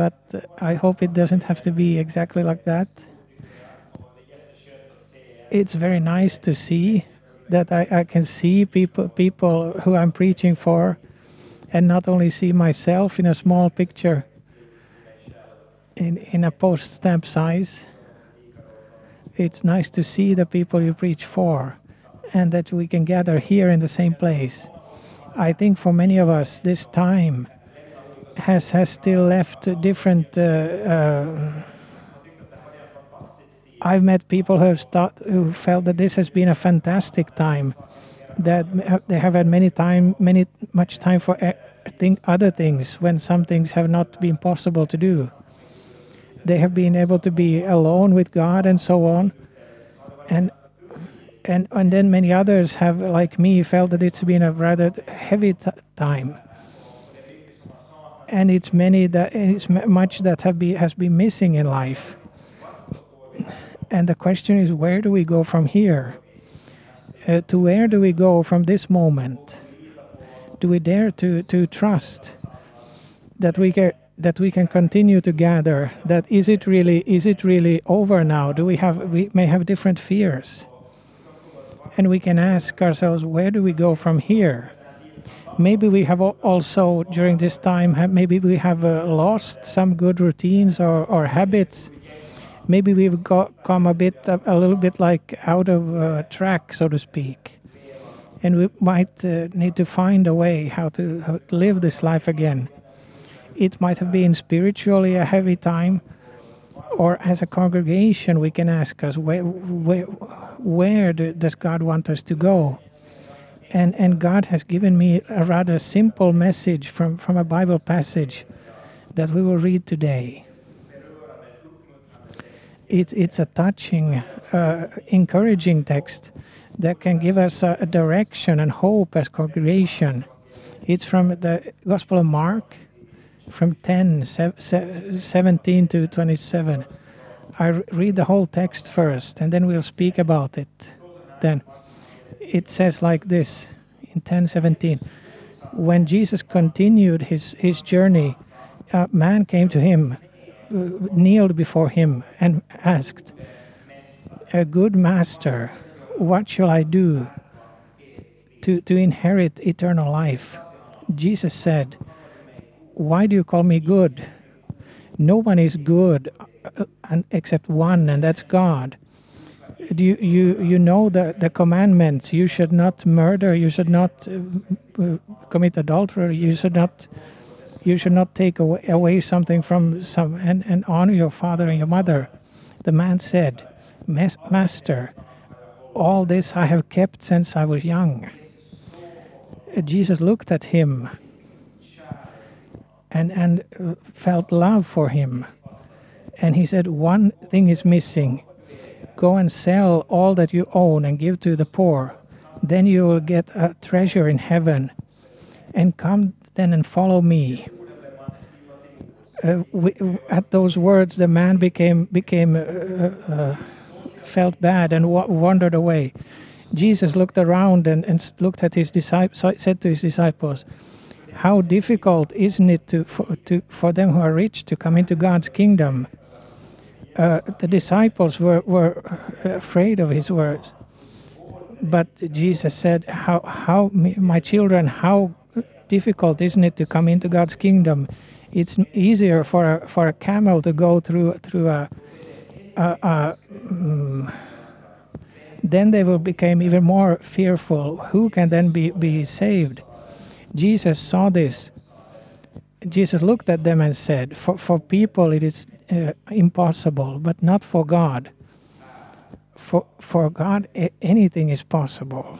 but I hope it doesn't have to be exactly like that. It's very nice to see that I, I can see people people who I'm preaching for and not only see myself in a small picture in, in a post stamp size. It's nice to see the people you preach for and that we can gather here in the same place. I think for many of us, this time has has still left different. Uh, uh, I've met people who have start, who felt that this has been a fantastic time, that they have had many time, many much time for uh, think other things when some things have not been possible to do. They have been able to be alone with God and so on, and and and then many others have, like me, felt that it's been a rather heavy time and it's many that it's much that have be, has been missing in life. And the question is, where do we go from here? Uh, to where do we go from this moment? Do we dare to, to trust that we can that we can continue to gather? That is it really is it really over now? Do we have we may have different fears, and we can ask ourselves, where do we go from here? Maybe we have also during this time maybe we have uh, lost some good routines or, or habits. Maybe we've got come a bit a, a little bit like out of uh, track so to speak. And we might uh, need to find a way how to, how to live this life again. It might have been spiritually a heavy time or as a congregation we can ask us where where, where do, does god want us to go and and God has given me a rather simple message from from a Bible passage that we will read today. It's it's a touching, uh, encouraging text that can give us a, a direction and hope as congregation. It's from the Gospel of Mark, from 10, 17 to 27. I read the whole text first, and then we'll speak about it. Then it says like this in 10:17 when Jesus continued his his journey a man came to him uh, kneeled before him and asked a good master what shall I do to to inherit eternal life? Jesus said why do you call me good? No one is good uh, except one and that's God do you, you, you know the, the commandments you should not murder you should not uh, commit adultery you should not you should not take away, away something from some and, and honor your father and your mother. The man said master all this i have kept since i was young. Uh, jesus looked at him and and uh, felt love for him. And he said one thing is missing Go and sell all that you own and give to the poor. Then you will get a treasure in heaven. And come then and follow me. Uh, we, at those words, the man became became uh, uh, felt bad and wa- wandered away. Jesus looked around and, and looked at his disciples, said to his disciples, "How difficult isn't it to for, to for them who are rich to come into God's kingdom?" Uh, the disciples were, were afraid of his words. But Jesus said, how, how, my children, how difficult isn't it to come into God's kingdom? It's easier for a, for a camel to go through, through a, a, a um, then they will become even more fearful. Who can then be, be saved? Jesus saw this. Jesus looked at them and said, For, for people it is uh, impossible, but not for God. For, for God, anything is possible.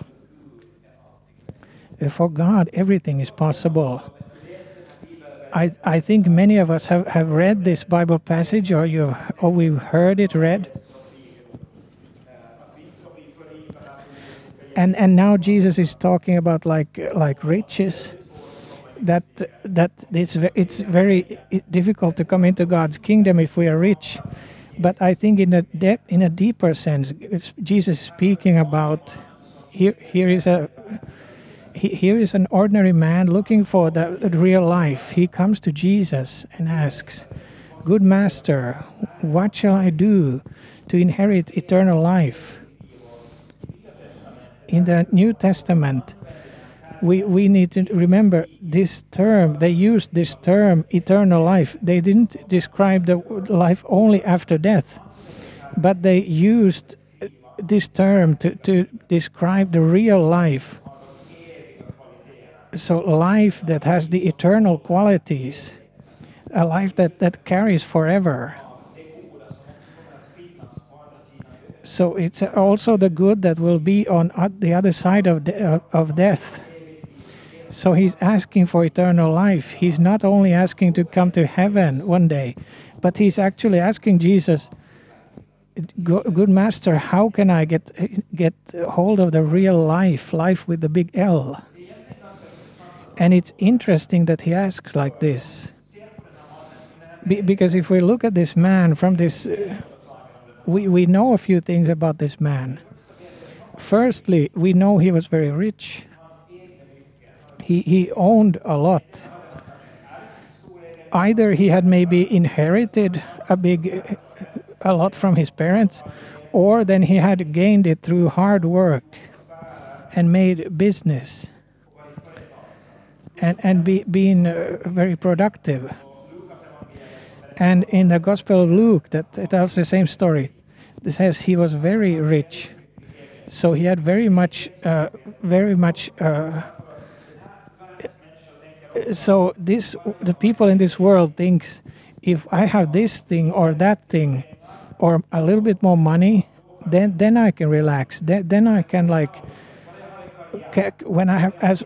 Uh, for God, everything is possible. I, I think many of us have, have read this Bible passage or, you, or we've heard it read. And, and now Jesus is talking about like, like riches that that it's it's very difficult to come into God's kingdom if we are rich. But I think in a in a deeper sense, Jesus is speaking about here here is a here is an ordinary man looking for the, the real life. He comes to Jesus and asks, Good master, what shall I do to inherit eternal life? In the New Testament, we, we need to remember this term, they used this term, eternal life. They didn't describe the life only after death, but they used this term to, to describe the real life. So, life that has the eternal qualities, a life that, that carries forever. So, it's also the good that will be on the other side of, de- of death. So he's asking for eternal life. He's not only asking to come to heaven one day, but he's actually asking Jesus, good master, how can I get get hold of the real life, life with the big L? And it's interesting that he asks like this. Be, because if we look at this man from this, uh, we, we know a few things about this man. Firstly, we know he was very rich he, he owned a lot. Either he had maybe inherited a big a lot from his parents, or then he had gained it through hard work and made business and, and be, being uh, very productive. And in the Gospel of Luke, that tells the same story. It says he was very rich, so he had very much, uh, very much uh, so this the people in this world thinks if I have this thing or that thing or a little bit more money, then then I can relax. Then then I can like when I have as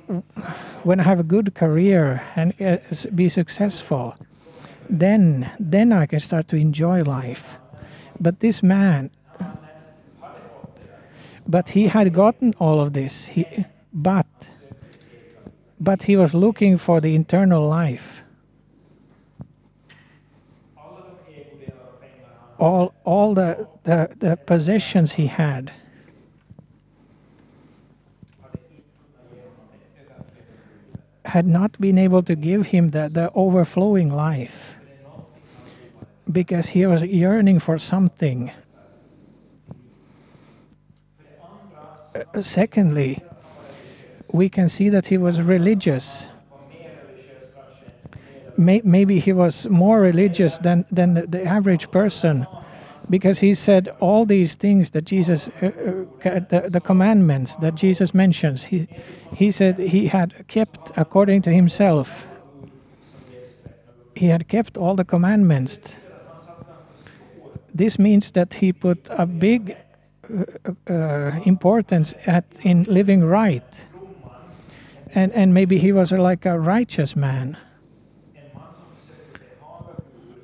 when I have a good career and uh, be successful, then then I can start to enjoy life. But this man, but he had gotten all of this. He, but but he was looking for the internal life. All, all the, the, the possessions he had. had not been able to give him the, the overflowing life because he was yearning for something. Uh, secondly, we can see that he was religious. Maybe he was more religious than, than the average person because he said all these things that Jesus, uh, uh, the, the commandments that Jesus mentions, he, he said he had kept according to himself. He had kept all the commandments. This means that he put a big uh, uh, importance at in living right and and maybe he was like a righteous man.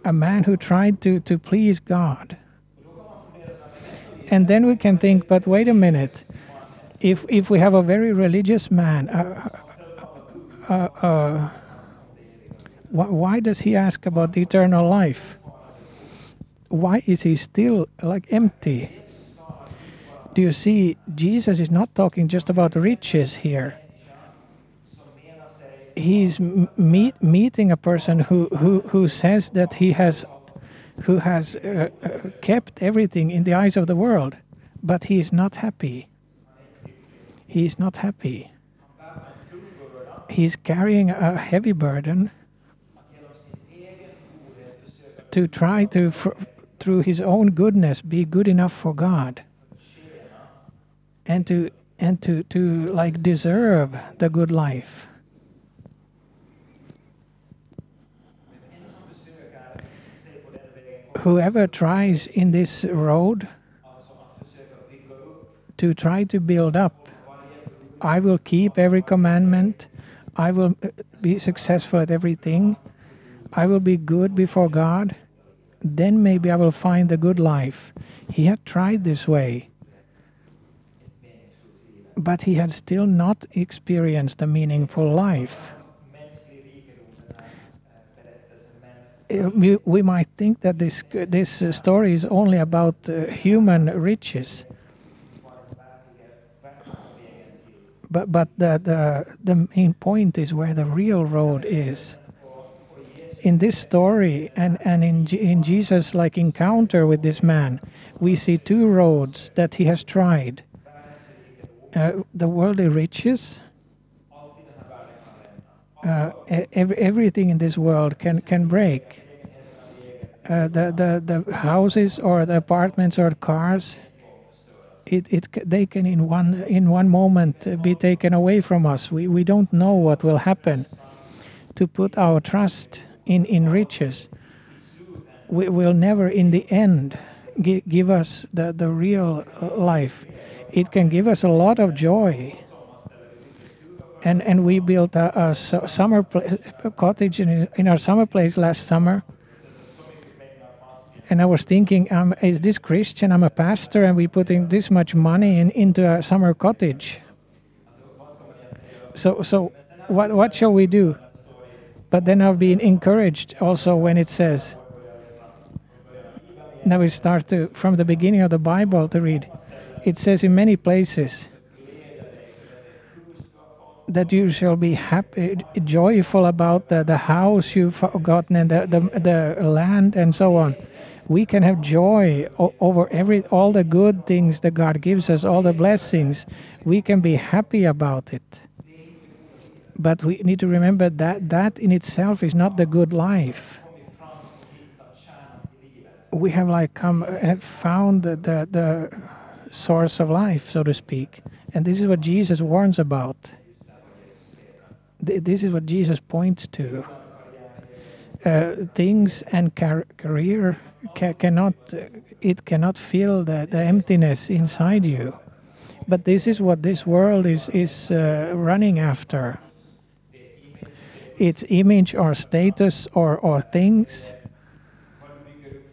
A man who tried to to please god. And then we can think but wait a minute. If if we have a very religious man uh, uh, uh, why does he ask about the eternal life? Why is he still like empty? Do you see jesus is not talking just about riches here he's meet, meeting a person who, who, who says that he has who has uh, uh, kept everything in the eyes of the world, but he is not happy. He is not happy. He's carrying a heavy burden to try to, through his own goodness, be good enough for God, and to and to to like deserve the good life. Whoever tries in this road to try to build up, I will keep every commandment, I will uh, be successful at everything, I will be good before God, then maybe I will find the good life. He had tried this way, but he had still not experienced a meaningful life. We, we might think that this this story is only about uh, human riches. But but the, the the main point is where the real road is. in this story and, and in, Je- in Jesus' like encounter with this man, we see two roads that he has tried. Uh, the worldly riches, uh, ev- everything in this world can, can break. Uh, the, the, the houses or the apartments or cars, it, it, they can in one, in one moment uh, be taken away from us. We, we don't know what will happen. To put our trust in, in riches we will never in the end gi- give us the, the real uh, life. It can give us a lot of joy. And, and we built a, a summer a cottage in, in our summer place last summer. And I was thinking, um, is this Christian? I'm a pastor, and we're putting this much money in, into a summer cottage. So, so what, what shall we do? But then I've been encouraged also when it says, now we start to from the beginning of the Bible to read. It says in many places that you shall be happy, joyful about the, the house you've gotten and the, the, the land and so on. We can have joy over every all the good things that God gives us, all the blessings. We can be happy about it. But we need to remember that that in itself is not the good life we have like come have found the, the the source of life, so to speak, and this is what Jesus warns about. Th- This is what Jesus points to. Uh, things and car- career ca- cannot it cannot fill the, the emptiness inside you, but this is what this world is is uh, running after. Its image or status or or things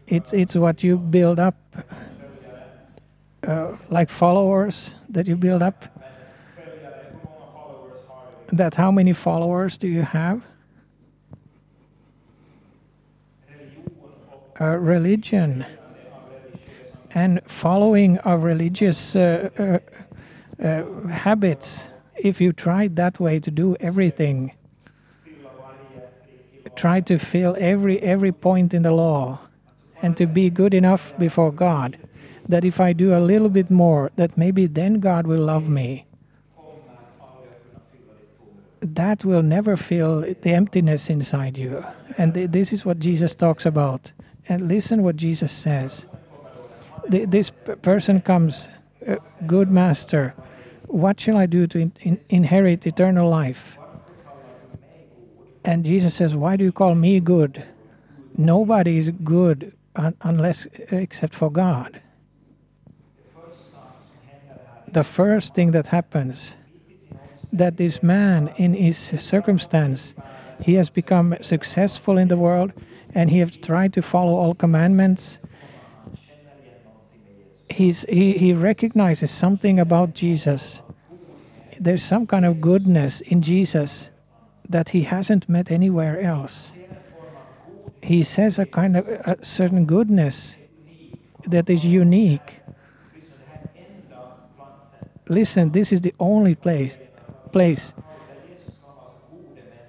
it's it's what you build up uh, like followers that you build up that how many followers do you have? Religion. And following of religious uh, uh, uh, habits if you try that way to do everything try to fill every every point in the law and to be good enough before God that if I do a little bit more that maybe then God will love me that will never fill the emptiness inside you. And th- this is what Jesus talks about. And listen what Jesus says. Th- this person comes uh, good master what shall I do to in- in- inherit eternal life? And Jesus says why do you call me good? Nobody is good un- unless except for God. The first thing that happens that this man in his circumstance he has become successful in the world and he has tried to follow all commandments. He's, he, he recognizes something about jesus. There's some kind of goodness in jesus that he hasn't met anywhere else. He says a kind of a certain goodness that is unique. Listen, this is the only place, place,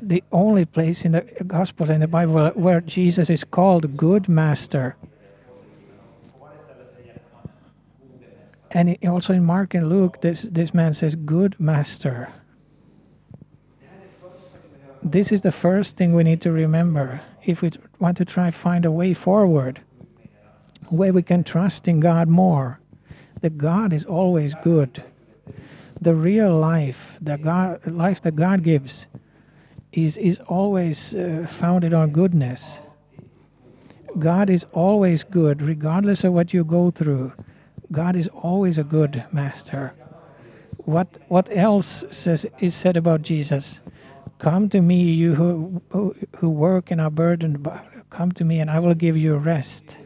the only place in the Gospels and the Bible where Jesus is called good master. And also in Mark and Luke, this, this man says, good master. This is the first thing we need to remember if we want to try find a way forward where we can trust in God more. That God is always good. The real life, the God life that God gives, is is always uh, founded on goodness. God is always good, regardless of what you go through. God is always a good master. What what else says is said about Jesus? Come to me, you who who, who work and are burdened. By, come to me, and I will give you rest.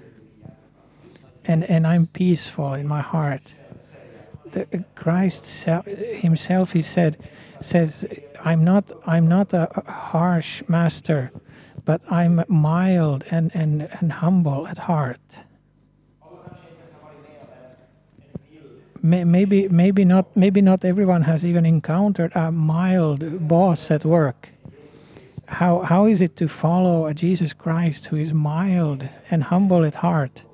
And and I'm peaceful in my heart. The, Christ Himself, He said, says, "I'm not I'm not a, a harsh master, but I'm mild and, and, and humble at heart." Maybe maybe not maybe not everyone has even encountered a mild boss at work How, how is it to follow a Jesus Christ who is mild and humble at heart?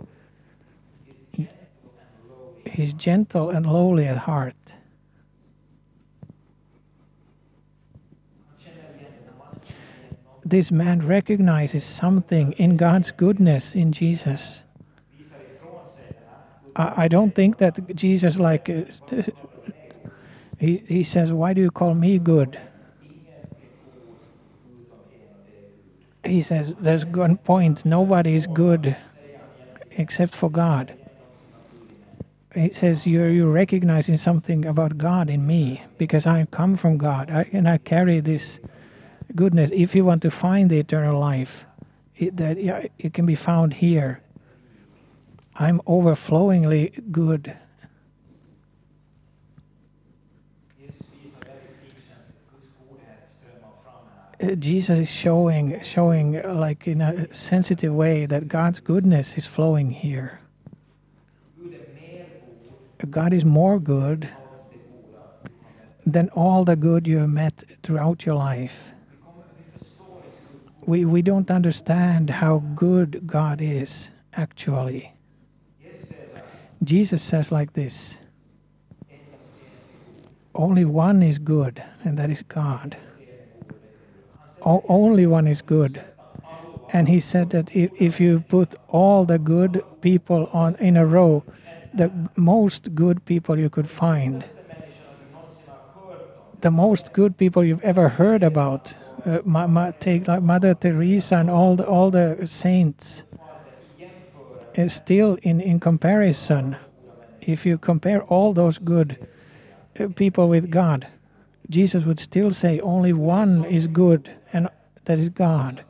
He's gentle and lowly at heart. This man recognizes something in God's goodness in Jesus. I, I don't think that Jesus, like, uh, he, he says, Why do you call me good? He says, There's one point, nobody is good except for God. He says, You're, you're recognizing something about God in me because I come from God I, and I carry this goodness. If you want to find the eternal life, it, that yeah, it can be found here. I'm overflowingly good. Uh, Jesus is showing, showing like in a sensitive way that God's goodness is flowing here. God is more good than all the good you have met throughout your life. We, we don't understand how good God is actually. Jesus says like this Only one is good, and that is God. O- only one is good. And he said that if, if you put all the good people on in a row, the most good people you could find, the most good people you've ever heard about, uh, ma- ma- take like Mother Teresa and all the, all the saints, is still in, in comparison, if you compare all those good uh, people with God, Jesus would still say only one is good, and that is God.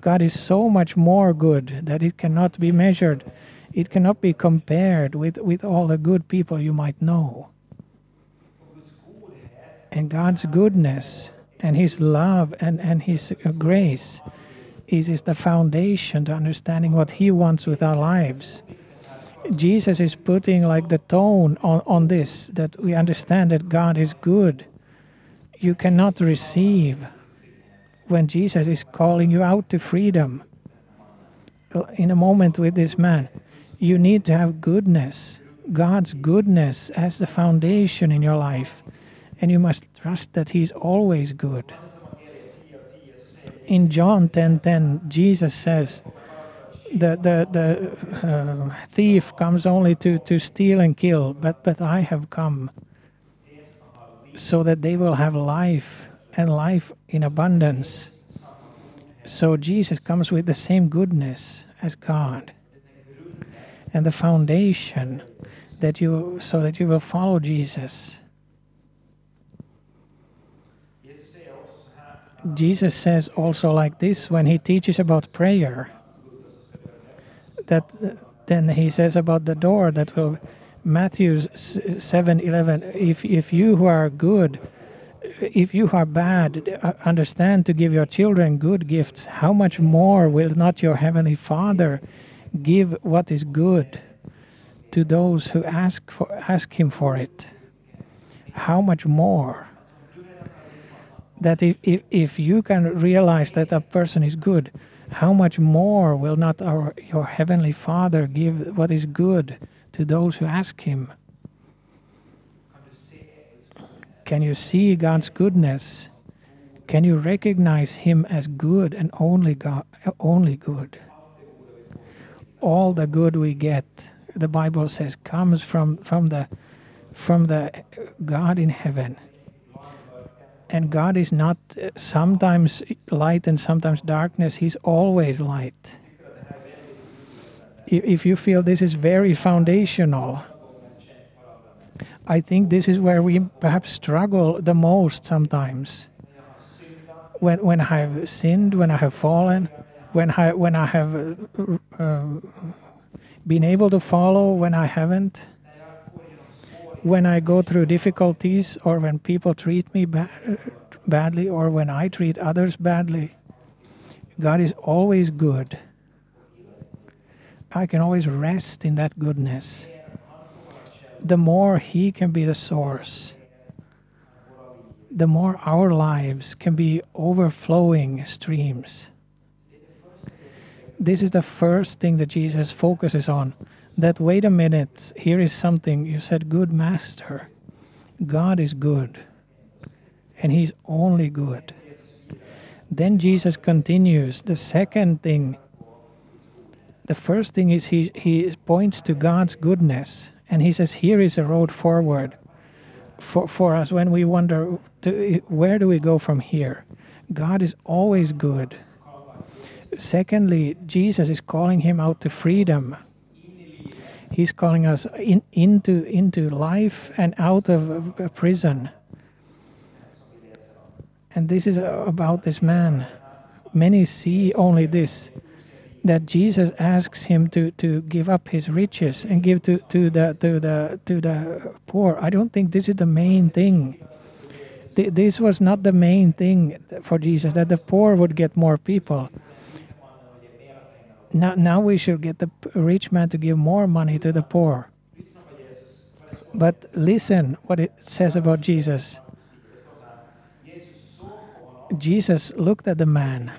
God is so much more good that it cannot be measured. It cannot be compared with, with all the good people you might know. And God's goodness and His love and, and His uh, grace is, is the foundation to understanding what He wants with our lives. Jesus is putting like the tone on, on this that we understand that God is good. You cannot receive when Jesus is calling you out to freedom. Uh, in a moment with this man, you need to have goodness, God's goodness as the foundation in your life. And you must trust that He's always good. In John 10:10, 10, 10, Jesus says, the the the uh, thief comes only to to steal and kill but but i have come so that they will have life and life in abundance so jesus comes with the same goodness as god and the foundation that you so that you will follow jesus. Jesus says also like this when he teaches about prayer that then he says about the door that will Matthew 7:11 if if you who are good if you are bad uh, understand to give your children good gifts how much more will not your heavenly father give what is good to those who ask for ask him for it how much more that if, if, if you can realize that a person is good how much more will not our your heavenly Father give what is good to those who ask him? Can you see God's goodness? Can you recognize him as good and only God, only good? All the good we get, the Bible says, comes from, from the from the God in heaven and God is not sometimes light and sometimes darkness, He's always light. If you feel this is very foundational, I think this is where we perhaps struggle the most sometimes. When, when I have sinned, when I have fallen, when I, when I have uh, uh, been able to follow, when I haven't when I go through difficulties or when people treat me ba- badly or when I treat others badly, God is always good. I can always rest in that goodness. The more He can be the source, the more our lives can be overflowing streams. This is the first thing that Jesus focuses on. That, wait a minute, here is something. You said, good master. God is good, and He's only good. Then Jesus continues. The second thing, the first thing is He, he points to God's goodness, and He says, Here is a road forward for, for us when we wonder to, where do we go from here. God is always good. Secondly, Jesus is calling him out to freedom. He's calling us in, into, into life and out of a prison. And this is about this man. Many see only this that Jesus asks him to, to give up his riches and give to, to the to the to the poor. I don't think this is the main thing. This was not the main thing for Jesus that the poor would get more people. Now, now we should get the rich man to give more money to the poor. But listen what it says about Jesus. Jesus looked at the man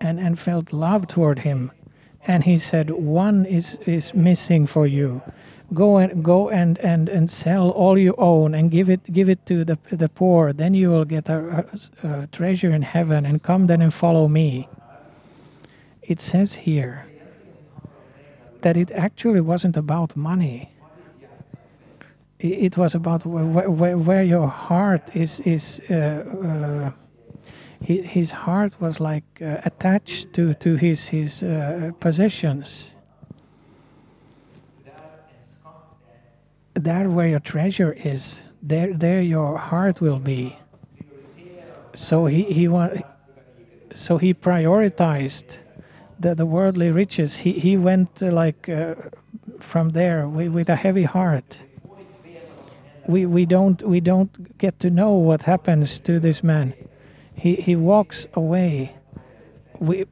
and, and felt love toward him. And he said, One is, is missing for you. Go and go and, and, and sell all you own and give it give it to the the poor. Then you will get a, a, a treasure in heaven and come then and follow me. It says here that it actually wasn't about money. It, was about where, where, where, your heart is is uh, uh, his heart was like uh, attached to, to his, his uh, possessions. There where your treasure is, there, there your heart will be. So he, he wa- so he prioritized the, the worldly riches. He, he went uh, like uh, from there with, with a heavy heart. We, we, don't, we don't get to know what happens to this man he, he walks away. We,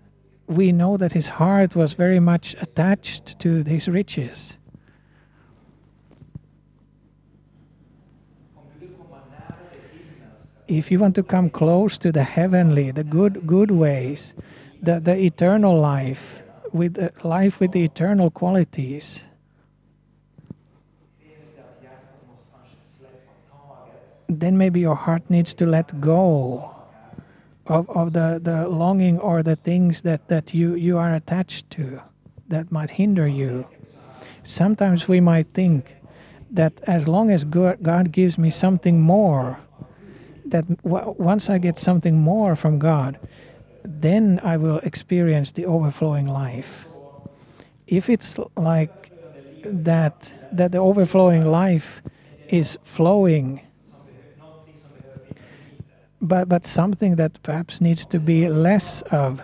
we know that his heart was very much attached to his riches. If you want to come close to the heavenly, the good good ways, the, the eternal life, with the life with the eternal qualities, then maybe your heart needs to let go of, of the, the longing or the things that, that you, you are attached to that might hinder you. Sometimes we might think that as long as God gives me something more, that once I get something more from God, then I will experience the overflowing life. If it's like that, that the overflowing life is flowing but but something that perhaps needs to be less of.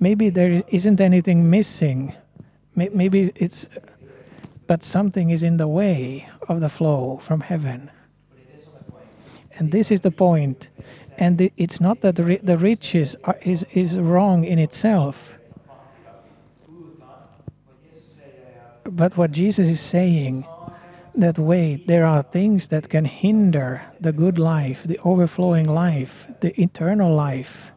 Maybe there isn't anything missing. Maybe it's, but something is in the way of the flow from heaven. And this is the point. And the, it's not that the, the riches are, is, is wrong in itself. But what Jesus is saying that way, there are things that can hinder the good life, the overflowing life, the eternal life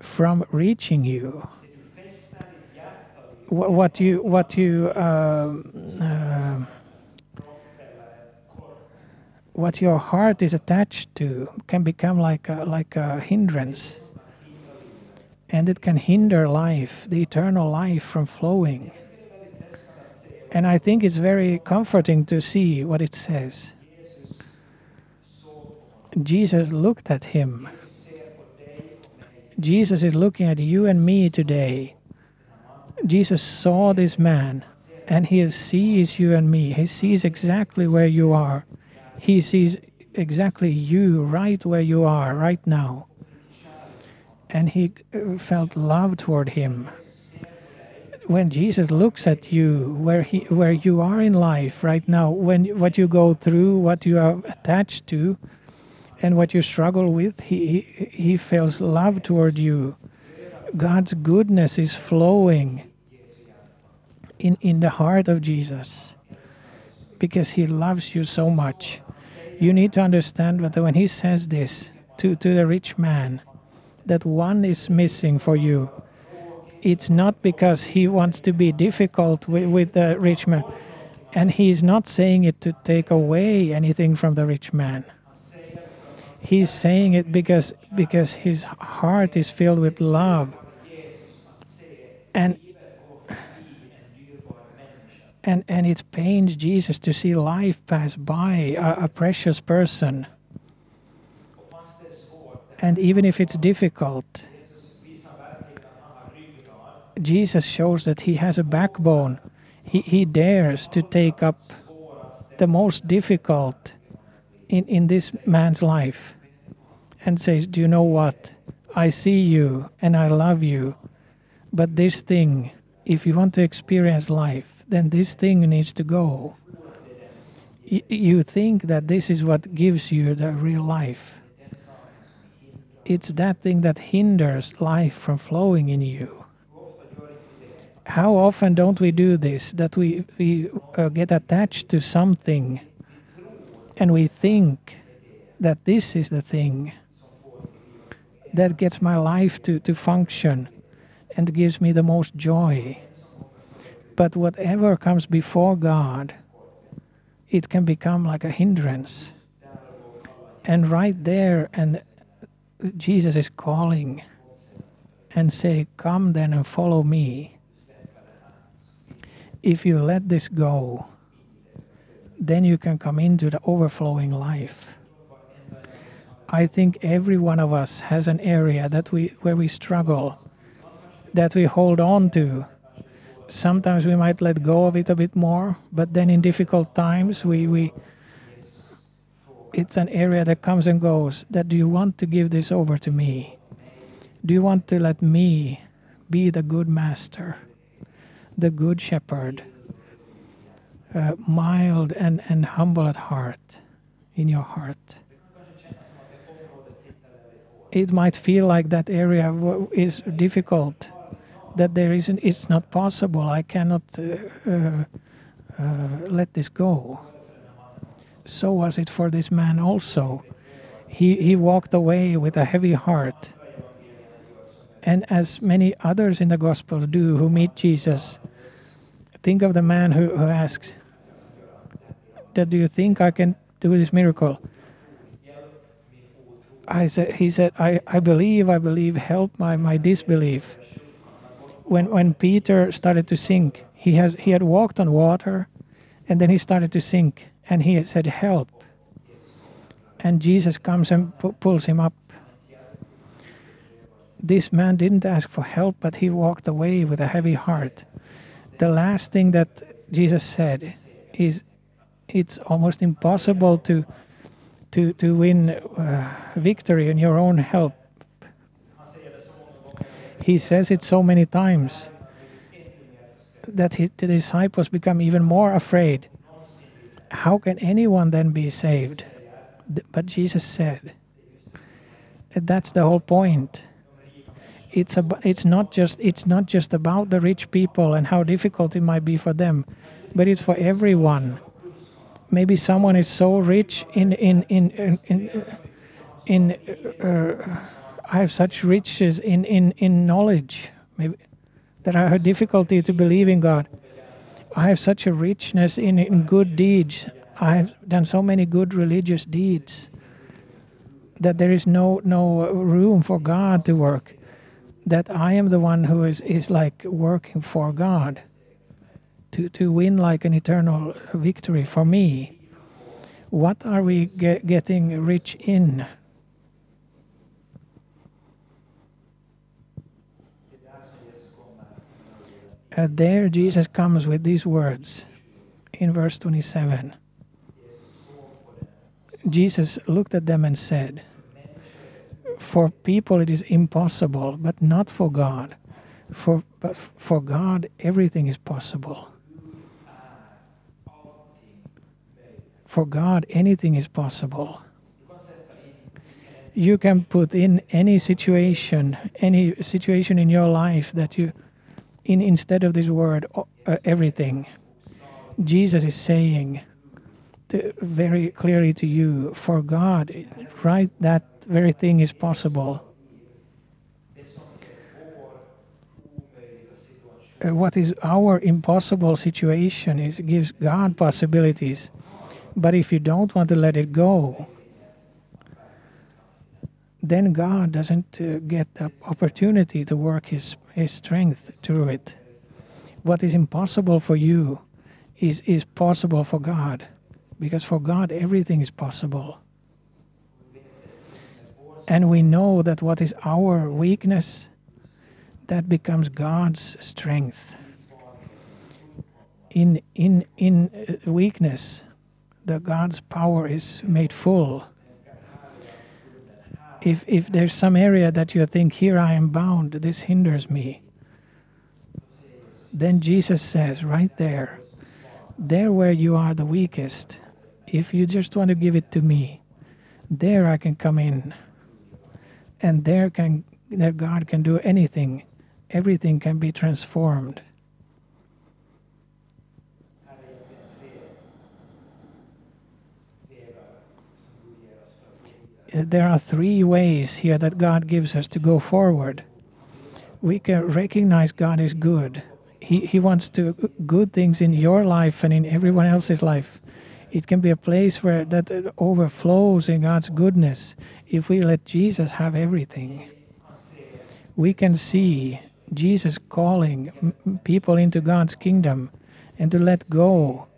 from reaching you. What you, what you, uh, uh, what your heart is attached to can become like a, like a hindrance, and it can hinder life, the eternal life, from flowing. And I think it's very comforting to see what it says. Jesus looked at him. Jesus is looking at you and me today. Jesus saw this man and he sees you and me. He sees exactly where you are. He sees exactly you right where you are right now. And he uh, felt love toward him when Jesus looks at you, where he, where you are in life right now, when what you go through, what you are attached to, and what you struggle with, he he feels love toward you. God's goodness is flowing in in the heart of Jesus because he loves you so much. You need to understand that when he says this to, to the rich man, that one is missing for you, it's not because he wants to be difficult with, with the rich man. And he's not saying it to take away anything from the rich man. He's saying it because because his heart is filled with love. And and and it pains Jesus to see life pass by a, a precious person. And even if it's difficult, Jesus shows that he has a backbone. He, he dares to take up the most difficult in, in this man's life and says, Do you know what? I see you and I love you. But this thing, if you want to experience life, then this thing needs to go. You think that this is what gives you the real life. It's that thing that hinders life from flowing in you. How often don't we do this? That we, we uh, get attached to something and we think that this is the thing that gets my life to, to function and gives me the most joy. But whatever comes before God, it can become like a hindrance. And right there, and Jesus is calling and say, Come then and follow me. If you let this go, then you can come into the overflowing life. I think every one of us has an area that we where we struggle, that we hold on to. Sometimes we might let go of it a bit more, but then in difficult times we, we it's an area that comes and goes. That do you want to give this over to me? Do you want to let me be the good master, the good shepherd, uh, mild and, and humble at heart, in your heart? it might feel like that area is difficult, that there isn't, it's not possible. I cannot uh, uh, uh, let this go. So was it for this man also. He, he walked away with a heavy heart. And as many others in the gospel do who meet Jesus, think of the man who, who asks, that do you think I can do this miracle? I said, he said, I, I believe, I believe, help my, my disbelief. When, when Peter started to sink, he, has, he had walked on water and then he started to sink and he said, Help. And Jesus comes and pu- pulls him up. This man didn't ask for help, but he walked away with a heavy heart. The last thing that Jesus said is, It's almost impossible to to, to win uh, victory in your own help. He says it so many times that he, the disciples become even more afraid. How can anyone then be saved? But Jesus said, that's the whole point. It's, ab- it's, not just, it's not just about the rich people and how difficult it might be for them, but it's for everyone maybe someone is so rich in in in in in, in uh, I have such riches in in in knowledge maybe that I have difficulty to believe in God. I have such a richness in in good deeds. I have done so many good religious deeds that there is no no room for God to work. That I am the one who is is like working for God to, to win like an eternal victory for me. What are we get, getting rich in? There Jesus comes with these words in verse 27. Jesus looked at them and said, For people it is impossible, but not for God. For, but for God everything is possible. For God, anything is possible. You can put in any situation, any situation in your life that you, in instead of this word, uh, everything. Jesus is saying, uh, very clearly to you. For God, right, that very thing is possible. Uh, what is our impossible situation is gives God possibilities. But if you don't want to let it go, then God doesn't uh, get the opportunity to work his, his strength through it. What is impossible for you is, is possible for God. Because for God, everything is possible. And we know that what is our weakness, that becomes God's strength. In, in, in uh, weakness, the God's power is made full. If, if there's some area that you think, here I am bound, this hinders me, then Jesus says right there, there where you are the weakest, if you just want to give it to me, there I can come in. And there can there God can do anything. Everything can be transformed. There are three ways here that God gives us to go forward. We can recognize God is good. He, he wants to good things in your life and in everyone else's life. It can be a place where that overflows in God's goodness if we let Jesus have everything. We can see Jesus calling people into God's kingdom and to let go.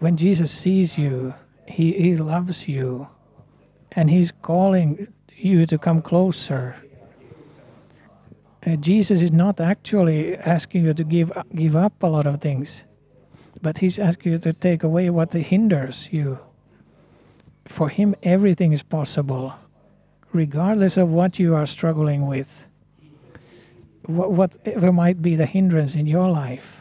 When Jesus sees you, he, he loves you and he's calling you to come closer. Uh, Jesus is not actually asking you to give give up a lot of things, but he's asking you to take away what hinders you. For him, everything is possible regardless of what you are struggling with, wha- whatever might be the hindrance in your life,